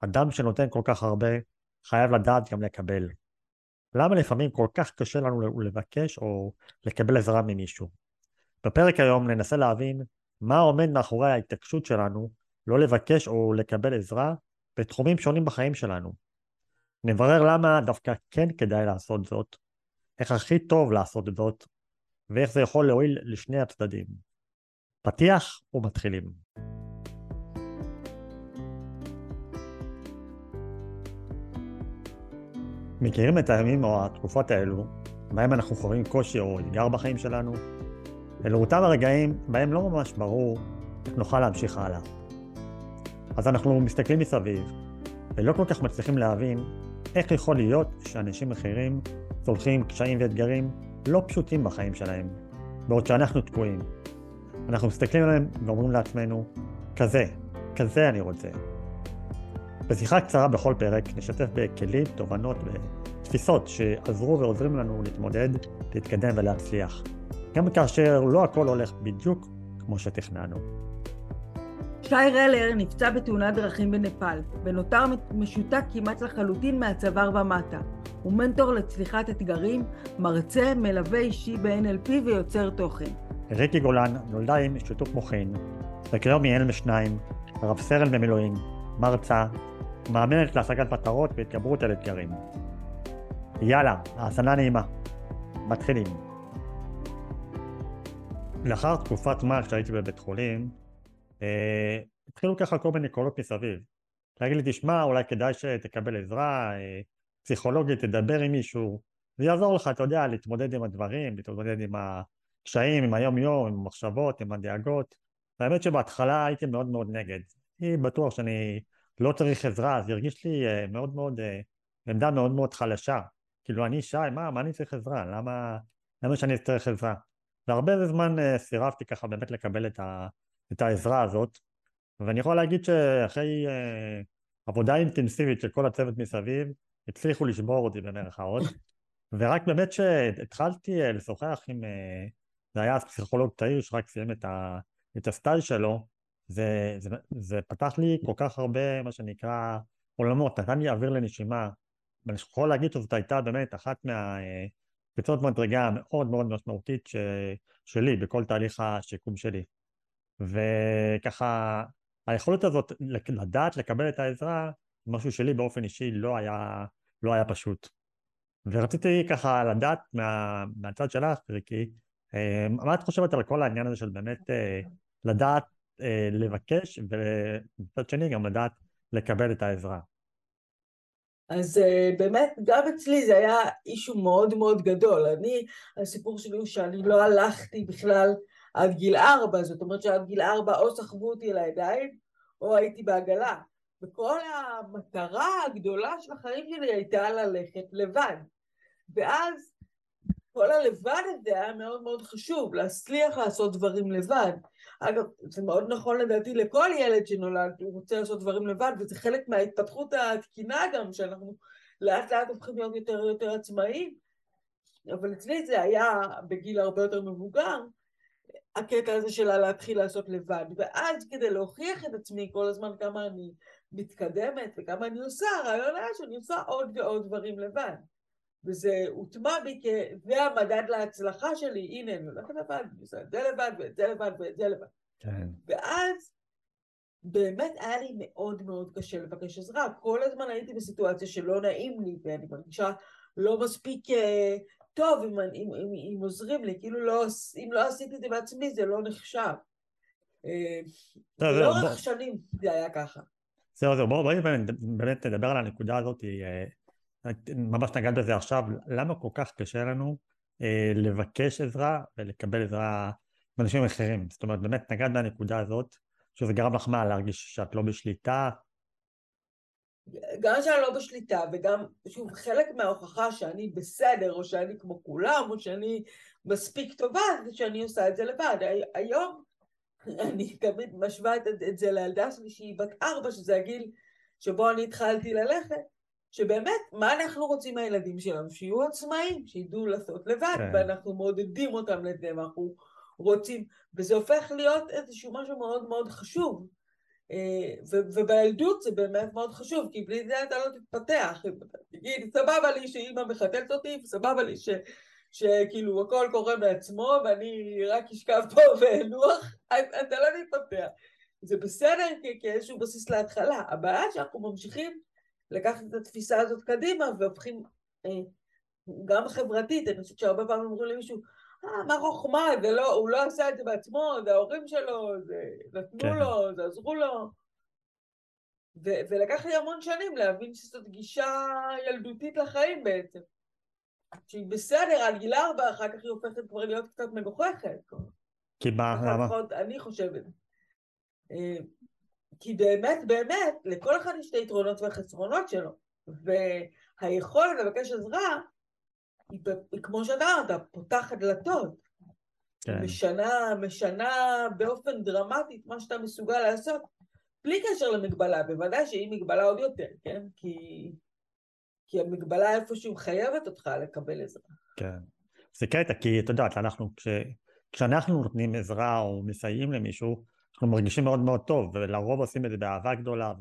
אדם שנותן כל כך הרבה, חייב לדעת גם לקבל. למה לפעמים כל כך קשה לנו לבקש או לקבל עזרה ממישהו? בפרק היום ננסה להבין מה עומד מאחורי ההתעקשות שלנו לא לבקש או לקבל עזרה בתחומים שונים בחיים שלנו. נברר למה דווקא כן כדאי לעשות זאת, איך הכי טוב לעשות זאת, ואיך זה יכול להועיל לשני הצדדים. פתיח ומתחילים. מכירים את הימים או התקופות האלו, בהם אנחנו חווים קושי או אתגר בחיים שלנו? אלו אותם הרגעים בהם לא ממש ברור איך נוכל להמשיך הלאה. אז אנחנו מסתכלים מסביב, ולא כל כך מצליחים להבין איך יכול להיות שאנשים אחרים צולחים קשיים ואתגרים לא פשוטים בחיים שלהם, בעוד שאנחנו תקועים. אנחנו מסתכלים עליהם ואומרים לעצמנו, כזה, כזה אני רוצה. בשיחה קצרה בכל פרק נשתף בכלים, תובנות ותפיסות שעזרו ועוזרים לנו להתמודד, להתקדם ולהצליח. גם כאשר לא הכל הולך בדיוק כמו שתכננו. שי רלר נפצע בתאונת דרכים בנפאל, ונותר משותק כמעט לחלוטין מהצוואר ומטה. הוא מנטור לצליחת אתגרים, מרצה, מלווה אישי ב-NLP ויוצר תוכן. ריקי גולן נולדה עם שיתוק מוחין, אלם שניים, רב סרן במילואים, מרצה, מאמנת להשגת מטרות והתגברות על אתגרים. יאללה, האזנה נעימה. מתחילים. לאחר תקופת מה שהייתי בבית חולים, אה, התחילו ככה כל מיני קולות מסביב. להגיד לי, תשמע, אולי כדאי שתקבל עזרה, אה, פסיכולוגית, תדבר עם מישהו, זה יעזור לך, אתה יודע, להתמודד עם הדברים, להתמודד עם הקשיים, עם היום-יום, עם המחשבות, עם הדאגות. האמת שבהתחלה הייתי מאוד מאוד נגד. אני בטוח שאני לא צריך עזרה, זה הרגיש לי אה, מאוד מאוד, אה, עמדה מאוד מאוד חלשה. כאילו, אני שי, מה, מה אני צריך עזרה? למה, למה שאני צריך עזרה? והרבה זמן אה, סירבתי ככה באמת לקבל את, ה, את העזרה הזאת, ואני יכול להגיד שאחרי עבודה אינטנסיבית של כל הצוות מסביב, הצליחו לשבור אותי במרכאות, ורק באמת שהתחלתי לשוחח עם, זה היה פסיכולוג צעיר שרק סיים את, ה, את הסטייל שלו, זה, זה, זה פתח לי כל כך הרבה, מה שנקרא, עולמות, נתן לי אוויר לנשימה, ואני יכול להגיד שזאת הייתה באמת אחת מהקפיצות מדרגה המאוד מאוד משמעותית ש, שלי בכל תהליך השיקום שלי. וככה, היכולת הזאת לדעת לקבל את העזרה, משהו שלי באופן אישי לא היה, לא היה פשוט. ורציתי ככה לדעת מה, מהצד שלך, ריקי, אה, מה את חושבת על כל העניין הזה של באמת אה, לדעת אה, לבקש, ומצד שני גם לדעת לקבל את העזרה. אז uh, באמת, גם אצלי זה היה אישו מאוד מאוד גדול. אני, הסיפור שלי הוא שאני לא הלכתי בכלל עד גיל ארבע, זאת אומרת שעד גיל ארבע או סחבו אותי על הידיים, או הייתי בעגלה. וכל המטרה הגדולה של החיים שלי הייתה ללכת לבד. ואז כל הלבד הזה היה מאוד מאוד חשוב, להצליח לעשות דברים לבד. אגב, זה מאוד נכון לדעתי לכל ילד שנולד, הוא רוצה לעשות דברים לבד, וזה חלק מההתפתחות התקינה גם, שאנחנו לאט לאט הופכים להיות יותר ויותר עצמאיים. אבל אצלי זה היה בגיל הרבה יותר מבוגר, הקטע הזה שלה להתחיל לעשות לבד. ואז כדי להוכיח את עצמי כל הזמן כמה אני מתקדמת וכמה אני עושה, הרעיון היה שאני עושה עוד ועוד דברים לבד. וזה הוטמע בי כ... זה המדד להצלחה שלי, הנה, אני הולכת לבד, את זה לבד, ואת זה לבד, ואת זה לבד. כן. ואז באמת היה לי מאוד מאוד קשה לבקש עזרה. כל הזמן הייתי בסיטואציה שלא נעים לי, ואני מרגישה לא מספיק אה, טוב אם, אם, אם, אם עוזרים לי, כאילו לא, אם לא עשיתי את זה בעצמי זה לא נחשב. אה, לאורך שנים זה היה ככה. זהו, בואי באמת נדבר על הנקודה הזאת. ממש נגעת בזה עכשיו, למה כל כך קשה לנו אה, לבקש עזרה ולקבל עזרה מאנשים אחרים? זאת אומרת, באמת נגעת בנקודה הזאת, שזה גרם לך מה, להרגיש שאת לא בשליטה? גם שאני לא בשליטה, וגם, שוב, חלק מההוכחה שאני בסדר, או שאני כמו כולם, או שאני מספיק טובה, זה שאני עושה את זה לבד. היום אני תמיד משווה את זה לילדה שלי שהיא בת ארבע, שזה הגיל שבו אני התחלתי ללכת, שבאמת, מה אנחנו רוצים מהילדים שלנו? שיהיו עצמאים, שידעו לעשות לבד, כן. ואנחנו מעודדים אותם לזה, ואנחנו רוצים, וזה הופך להיות איזשהו משהו מאוד מאוד חשוב. ובילדות זה באמת מאוד חשוב, כי בלי זה אתה לא תתפתח. תגיד, סבבה לי שאימא מחתלת אותי, סבבה לי ש... שכאילו הכל קורה מעצמו ואני רק אשכב פה ואנוח, אתה לא תתפתח. זה בסדר כאיזשהו בסיס להתחלה. הבעיה שאנחנו ממשיכים לקחת את התפיסה הזאת קדימה והופכים, אה, גם חברתית, אני חושבת שהרבה פעמים אומרים למישהו, אה, מה חוכמה, זה לא, הוא לא עשה את זה בעצמו, זה ההורים שלו, זה נתנו כן. לו, זה עזרו לו. ו- ולקח לי המון שנים להבין שזאת גישה ילדותית לחיים בעצם. שהיא בסדר, על גיל ארבע, אחר כך היא הופכת כבר להיות קצת מגוחכת. כי מה, למה? אני חושבת. כי באמת, באמת, לכל אחד יש את היתרונות והחסרונות שלו. והיכולת לבקש עזרה, היא, היא כמו שאתה אמרת, פותחת דלתות. כן. משנה, משנה באופן דרמטי את מה שאתה מסוגל לעשות, בלי קשר למגבלה, בוודאי שהיא מגבלה עוד יותר, כן? כי, כי המגבלה איפשהו מחייבת אותך לקבל עזרה. כן. זה קטע, כי את יודעת, אנחנו, כש, כשאנחנו נותנים עזרה או מסייעים למישהו, אנחנו מרגישים מאוד מאוד טוב, ולרוב עושים את זה באהבה גדולה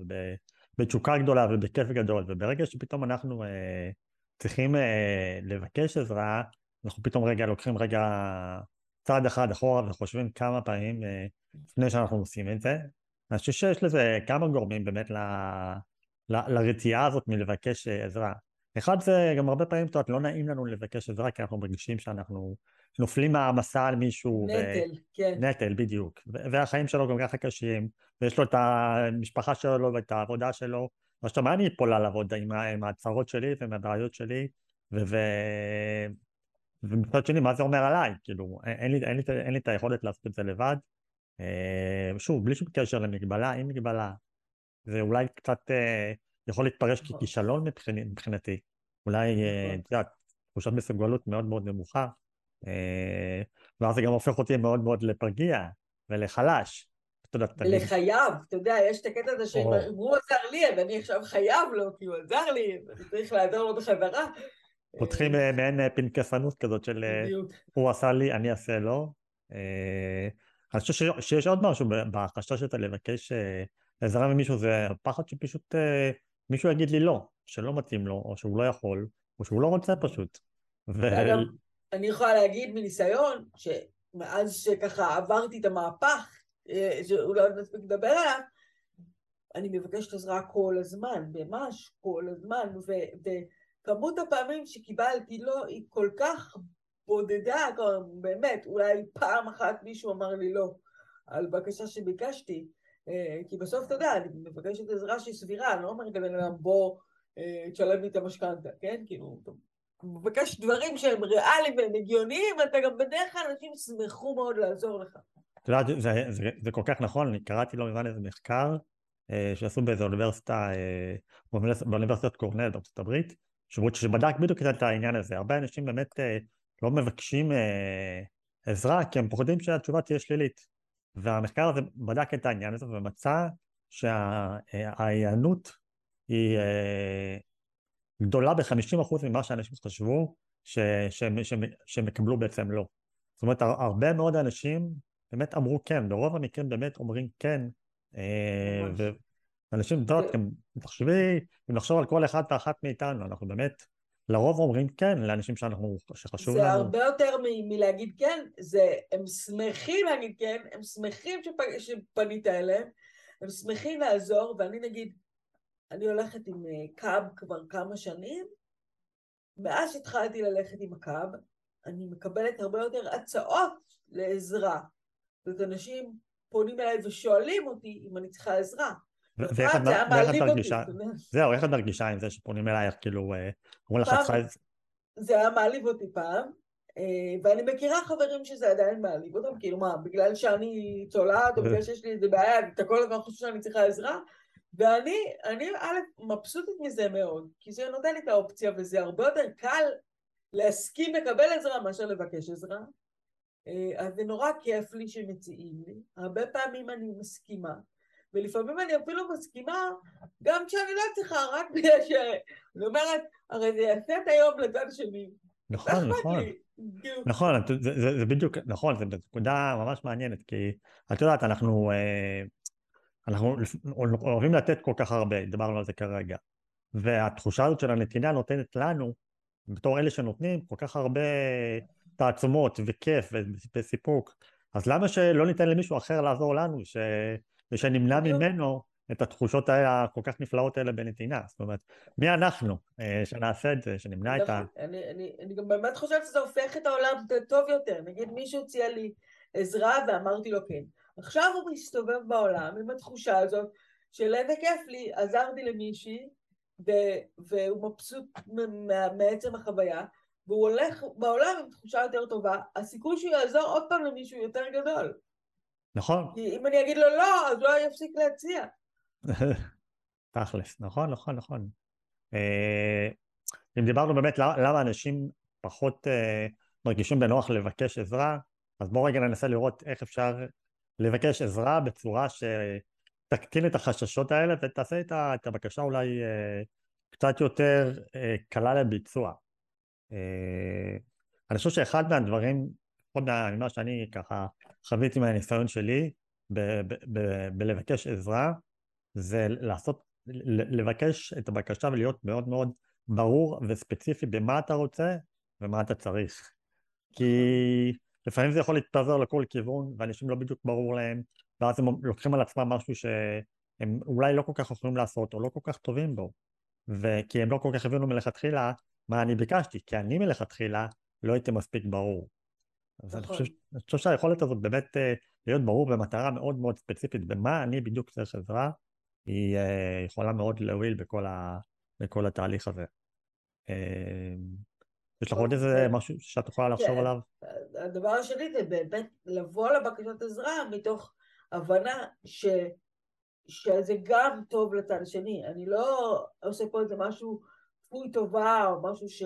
ובתשוקה גדולה ובכיף גדול, וברגע שפתאום אנחנו אה, צריכים אה, לבקש עזרה, אנחנו פתאום רגע לוקחים רגע צעד אחד אחורה וחושבים כמה פעמים אה, לפני שאנחנו עושים את זה. אני חושב שיש לזה כמה גורמים באמת ל, ל, לרתיעה הזאת מלבקש אה, עזרה. אחד זה גם הרבה פעמים, את יודעת, לא נעים לנו לבקש עזרה כי אנחנו מרגישים שאנחנו נופלים מהמסע על מישהו. נטל, ו... כן. נטל, בדיוק. והחיים שלו גם ככה קשים, ויש לו את המשפחה שלו ואת העבודה שלו. עכשיו, מה אני אפול על עבודה עם, עם הצרות שלי ועם הבעיות שלי, ו... ו... ומצד שני, מה זה אומר עליי? כאילו, אין לי, אין, לי, אין לי את היכולת לעשות את זה לבד. אה, שוב, בלי שום קשר למגבלה, עם מגבלה. זה אולי קצת אה, יכול להתפרש ככישלון מבחינתי. אולי, אה, את יודעת, תחושת מסוגלות מאוד מאוד נמוכה. אה, ואז זה גם הופך אותי מאוד מאוד לפגיע ולחלש. לחייב, אתה יודע, יש את הקטע הזה שהוא עזר לי, ואני עכשיו חייב לו, כי הוא עזר לי, ואני צריך לעזור לו בחזרה. פותחים אה, מעין אה, פנקסנות כזאת של הוא עשה לי, אני אעשה לו. אני חושב שיש עוד משהו בחשש שאתה לבקש עזרה ממישהו, זה פחד שפשוט מישהו יגיד לי לא, שלא מתאים לו, או שהוא לא יכול, או שהוא לא רוצה פשוט. אני יכולה להגיד מניסיון, שמאז שככה עברתי את המהפך, אה, שאולי עוד נספיק לדבר עליו, אני מבקשת עזרה כל הזמן, ממש כל הזמן, ו- וכמות הפעמים שקיבלתי לא היא כל כך בודדה, כלומר באמת, אולי פעם אחת מישהו אמר לי לא על בקשה שביקשתי, אה, כי בסוף אתה יודע, אני מבקשת עזרה שהיא סבירה, אני לא אומרת לבן אדם בוא אה, תשלם לי את המשכנתה, כן? כאילו, מבקש דברים שהם ריאליים והם הגיוניים, אתה גם בדרך כלל אנשים ישמחו מאוד לעזור לך. את יודעת, זה, זה, זה, כל כך נכון, אני קראתי לא מזמן איזה מחקר אה, שעשו באיזו אוניברסיטה, אה, באוניברסיטת קורנל בארצות הברית, שבדק בדיוק את העניין הזה. הרבה אנשים באמת אה, לא מבקשים אה, עזרה כי הם פוחדים שהתשובה תהיה שלילית. והמחקר הזה בדק את העניין הזה ומצא שההיענות היא אה, גדולה ב-50% ממה שאנשים חשבו שהם יקבלו בעצם לא. זאת אומרת, הרבה מאוד אנשים באמת אמרו כן, ברוב המקרים באמת אומרים כן, אה, ואנשים, את יודעת, תחשבי, אם נחשוב על כל אחד ואחת מאיתנו, אנחנו באמת לרוב אומרים כן לאנשים שאנחנו, שחשוב זה לנו. זה הרבה יותר מ- מלהגיד כן, זה, הם שמחים להגיד כן, הם שמחים שפ, שפנית אליהם, הם שמחים לעזור, ואני נגיד, אני הולכת עם אה, קאב כבר כמה שנים, מאז שהתחלתי ללכת עם הקאב, אני מקבלת הרבה יותר הצעות לעזרה. זאת אומרת, אנשים פונים אליי ושואלים אותי אם אני צריכה עזרה. ואיך את מרגישה, זהו, איך את מרגישה עם זה שפונים אלייך, כאילו, אה, אומרים לך, צריכה... זה היה מעליב אותי פעם, אה, ואני מכירה חברים שזה עדיין מעליב אותם, כאילו מה, בגלל שאני צולעת, או בגלל שיש לי איזה בעיה, אתה כל הזמן חושב שאני צריכה עזרה, ואני, אני א', מבסוטית מזה מאוד, כי זה נותן לי את האופציה, וזה הרבה יותר קל להסכים לקבל עזרה מאשר לבקש עזרה. אה, אז זה נורא כיף לי שמציעים לי, הרבה פעמים אני מסכימה, ולפעמים אני אפילו מסכימה גם כשאני לא צריכה, רק בגלל שאני אומרת, הרי זה יעשה את היום לצד השני. נכון, נכון. כאילו. נכון, זה, זה, זה בדיוק, נכון, זו נקודה ממש מעניינת, כי את יודעת, אנחנו, אה, אנחנו אוהבים לתת כל כך הרבה, דיברנו על זה כרגע. והתחושה הזאת של הנתינה נותנת לנו, בתור אלה שנותנים, כל כך הרבה תעצומות וכיף וסיפוק. אז למה שלא ניתן למישהו אחר לעזור לנו, ש... ושנמנע ממנו את התחושות האלה, הכל כך נפלאות האלה בנתינה? זאת אומרת, מי אנחנו אה, שנעשה את זה, שנמנע את ה... אני, אני, אני גם באמת חושבת שזה הופך את העולם טוב יותר. נגיד מישהו הציע לי עזרה ואמרתי לו כן. עכשיו הוא מסתובב בעולם עם התחושה הזאת של איזה כיף לי, עזרתי למישהי והוא מבסוט מעצם החוויה, והוא הולך בעולם עם תחושה יותר טובה, הסיכוי שהוא יעזור עוד פעם למישהו יותר גדול. נכון. כי אם אני אגיד לו לא, אז לא יפסיק להציע. תכלס, נכון, נכון, נכון. אה, אם דיברנו באמת למה אנשים פחות אה, מרגישים בנוח לבקש עזרה, אז בואו רגע ננסה לראות איך אפשר לבקש עזרה בצורה שתקטין את החששות האלה ותעשה את הבקשה אולי אה, קצת יותר קלה לביצוע. אני חושב שאחד מהדברים, לפחות ממה שאני ככה חוויתי מהניסיון שלי בלבקש עזרה, זה לעשות, לבקש את הבקשה ולהיות מאוד מאוד ברור וספציפי במה אתה רוצה ומה אתה צריך. כי לפעמים זה יכול להתפזר לכל כיוון ואנשים לא בדיוק ברור להם ואז הם לוקחים על עצמם משהו שהם אולי לא כל כך יכולים לעשות או לא כל כך טובים בו וכי הם לא כל כך הבינו מלכתחילה מה אני ביקשתי כי אני מלכתחילה לא הייתי מספיק ברור. אז אני חושב, אני חושב שהיכולת הזאת באמת אה, להיות ברור במטרה מאוד מאוד ספציפית במה אני בדיוק צריך עזרה היא אה, יכולה מאוד להועיל בכל, ה, בכל התהליך הזה. אה, יש לך עוד איזה אוקיי. משהו שאת יכולה לחשוב כן. עליו? הדבר השני זה באמת לבוא לבקשת עזרה מתוך הבנה ש... שזה גם טוב לצד השני. אני לא עושה פה איזה משהו כפוי טובה או משהו ש...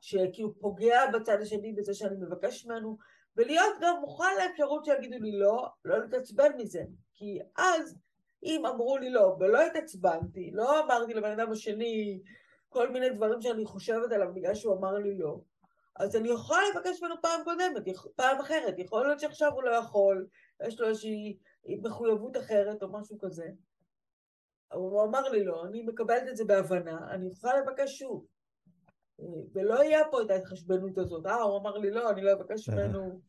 שכאילו פוגע בצד השני בזה שאני מבקש ממנו, ולהיות גם מוכן לאפשרות שיגידו לי לא, לא להתעצבן מזה. כי אז אם אמרו לי לא, ולא התעצבנתי, לא אמרתי לבן אדם השני כל מיני דברים שאני חושבת עליו בגלל שהוא אמר לי לא, אז אני יכולה לבקש ממנו פעם קודמת, פעם אחרת, יכול להיות שעכשיו הוא לא יכול, יש לו איזושהי מחויבות אחרת או משהו כזה. הוא אמר לי לא, אני מקבלת את זה בהבנה, אני יכולה לבקש שוב. ולא יהיה פה את ההתחשבנות הזאת, אה, הוא אמר לי לא, אני לא אבקש ממנו.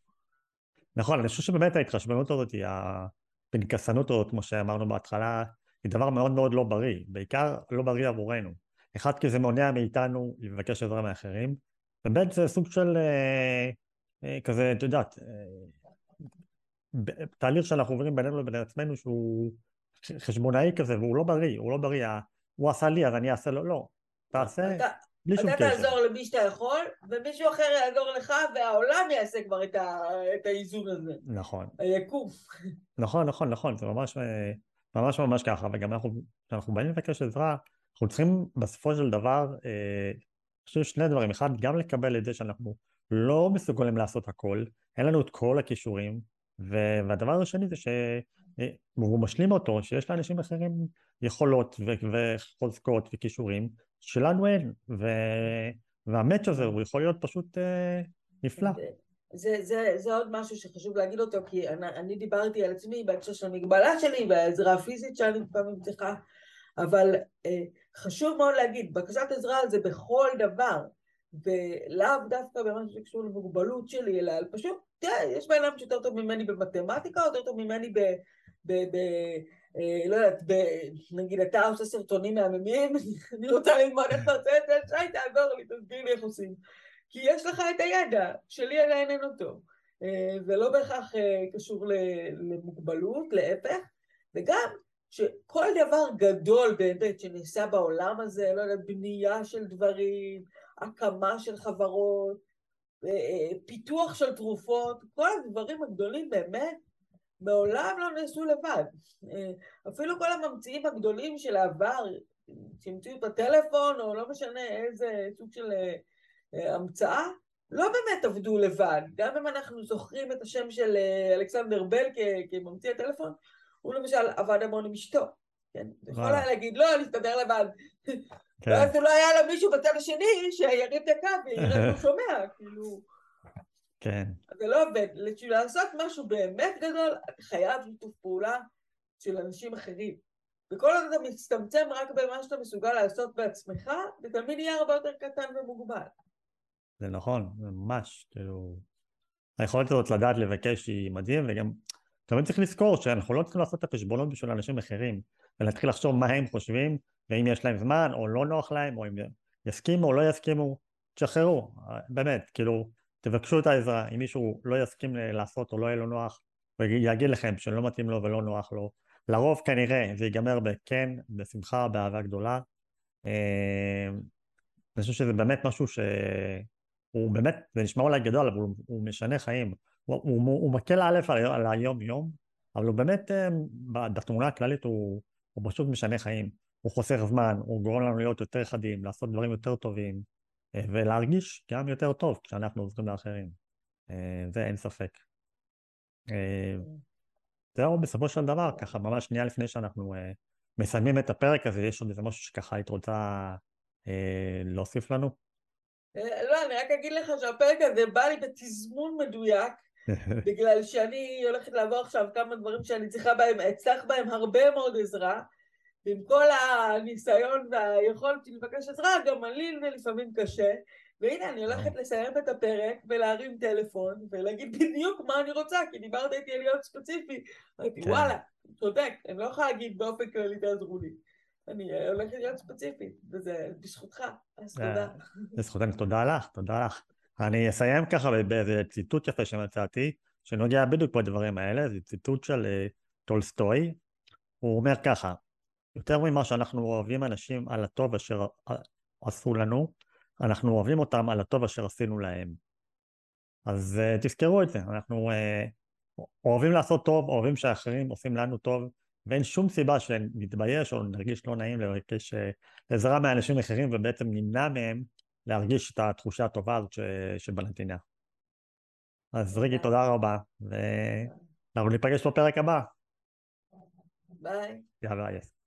נכון, אני חושב שבאמת ההתחשבנות הזאת היא הפנקסנות הזאת, כמו שאמרנו בהתחלה, היא דבר מאוד מאוד לא בריא, בעיקר לא בריא עבורנו. אחד, כי זה מונע מאיתנו לבקש עזרה מאחרים, וב' זה סוג של אה, אה, כזה, את יודעת, אה, תהליך שאנחנו עוברים בינינו לבין עצמנו שהוא חשבונאי כזה, והוא לא בריא, הוא לא בריא, הוא עשה לי אז אני אעשה לו, לא, תעשה אתה, בלי שום קשר. אתה תעזור למי שאתה יכול, ומישהו אחר יעזור לך, והעולם יעשה כבר את, ה, את האיזון הזה. נכון. היקום. נכון, נכון, נכון, זה ממש ממש ממש ככה, וגם אנחנו, כשאנחנו באים לבקש עזרה, אנחנו צריכים בסופו של דבר, אה, חושב שני דברים, אחד, גם לקבל את זה שאנחנו לא מסוגלים לעשות הכל, אין לנו את כל הכישורים, והדבר השני זה שהוא משלים אותו, שיש לאנשים אחרים יכולות וחוזקות וכישורים, שלנו אין, ו... והמאץ' הזה הוא יכול להיות פשוט אה, נפלא. זה, זה, זה עוד משהו שחשוב להגיד אותו, כי אני, אני דיברתי על עצמי בהקשר של המגבלה שלי והעזרה הפיזית שאני לפעמים צריכה, אבל אה, חשוב מאוד להגיד, בקשת עזרה זה בכל דבר, ולאו דווקא במה שקשור למוגבלות שלי, אלא פשוט, תראה, יש בן אדם שיותר טוב ממני במתמטיקה, או יותר טוב ממני ב... ב, ב אה, לא יודעת, ב, נגיד אתה עושה סרטונים מהממים, אני רוצה ללמוד איך אתה עושה את זה, שי תעזור לי, תסביר לי איך עושים. כי יש לך את הידע, שלי עדיין אין אותו. אה, ולא בהכרח קשור למוגבלות, להפך, וגם שכל דבר גדול באמת שנעשה בעולם הזה, לא יודע, בנייה של דברים, הקמה של חברות, אה, פיתוח של תרופות, כל הדברים הגדולים באמת מעולם לא נעשו לבד. אפילו כל הממציאים הגדולים של העבר, שהמציאו את הטלפון, או לא משנה איזה סוג של המצאה, לא באמת עבדו לבד. גם אם אנחנו זוכרים את השם של אה, אלכסנדר בל כממציא הטלפון, הוא למשל עבד המון עם אשתו. כן? יכול היה להגיד, לא, אני אסתדר לבד. כן. ואז לא היה לו מישהו בצד השני שירים את הקו ויראה שהוא שומע, כאילו... כן. זה לא עובד. בשביל לעשות משהו באמת גדול, אתה חייב שיתוף פעולה של אנשים אחרים. וכל עוד אתה מצטמצם רק במה שאתה מסוגל לעשות בעצמך, זה תמיד יהיה הרבה יותר קטן ומוגבל. זה נכון, זה ממש, כאילו... היכולת הזאת לדעת לבקש היא מדהים, וגם תמיד צריך לזכור שאנחנו לא צריכים לעשות את החשבונות בשביל אנשים אחרים, ולהתחיל לחשוב מה הם חושבים, ואם יש להם זמן, או לא נוח להם, או אם יסכימו או לא יסכימו, תשחררו, באמת, כאילו, תבקשו את העזרה, אם מישהו לא יסכים לעשות או לא יהיה לו נוח, הוא יגיד לכם שלא מתאים לו ולא נוח לו, לרוב כנראה זה ייגמר בכן, בשמחה, באהבה גדולה. אה, אני חושב שזה באמת משהו שהוא באמת, זה נשמע אולי גדול, אבל הוא משנה חיים. הוא, הוא, הוא מקל א' על, על היום-יום, אבל הוא באמת, אה, בתמונה הכללית הוא, הוא פשוט משנה חיים. הוא חוסך זמן, הוא גורם לנו להיות יותר חדים, לעשות דברים יותר טובים, אה, ולהרגיש גם יותר טוב כשאנחנו עוזרים לאחרים. זה אין ספק. זהו, בסופו של דבר, ככה ממש שנייה לפני שאנחנו אה, מסיימים את הפרק הזה, יש עוד איזה משהו שככה היית רוצה אה, להוסיף לנו? אה, לא, אני רק אגיד לך שהפרק הזה בא לי בתזמון מדויק, בגלל שאני הולכת לעבור עכשיו כמה דברים שאני צריכה בהם, אצטרך בהם הרבה מאוד עזרה, ועם כל הניסיון והיכולת לבקש עזרה, גם לי לפעמים קשה, והנה, אני הולכת לסיים את הפרק ולהרים טלפון ולהגיד בדיוק מה אני רוצה, כי דיברת איתי על להיות ספציפי. אמרתי, כן. וואלה, צודק, אני לא יכולה להגיד באופן כללי תעזרו לי. אני הולכת להיות ספציפית, וזה בזכותך, אז אה, תודה. בזכותנו, תודה לך, תודה לך. אני אסיים ככה באיזה ציטוט יפה שמצאתי, שנוגע בדיוק בדברים האלה, זה ציטוט של אה, טולסטוי. הוא אומר ככה, יותר ממה שאנחנו אוהבים אנשים על הטוב אשר עשו לנו, אנחנו אוהבים אותם על הטוב אשר עשינו להם. אז uh, תזכרו את זה, אנחנו uh, אוהבים לעשות טוב, אוהבים שאחרים עושים לנו טוב, ואין שום סיבה שנתבייש או נרגיש לא נעים לבקש uh, עזרה מאנשים אחרים ובעצם נמנע מהם להרגיש את התחושה הטובה הזאת שבנתינה. אז ריגי, תודה רבה, ואנחנו ניפגש בפרק הבא. ביי. יאללה, יס.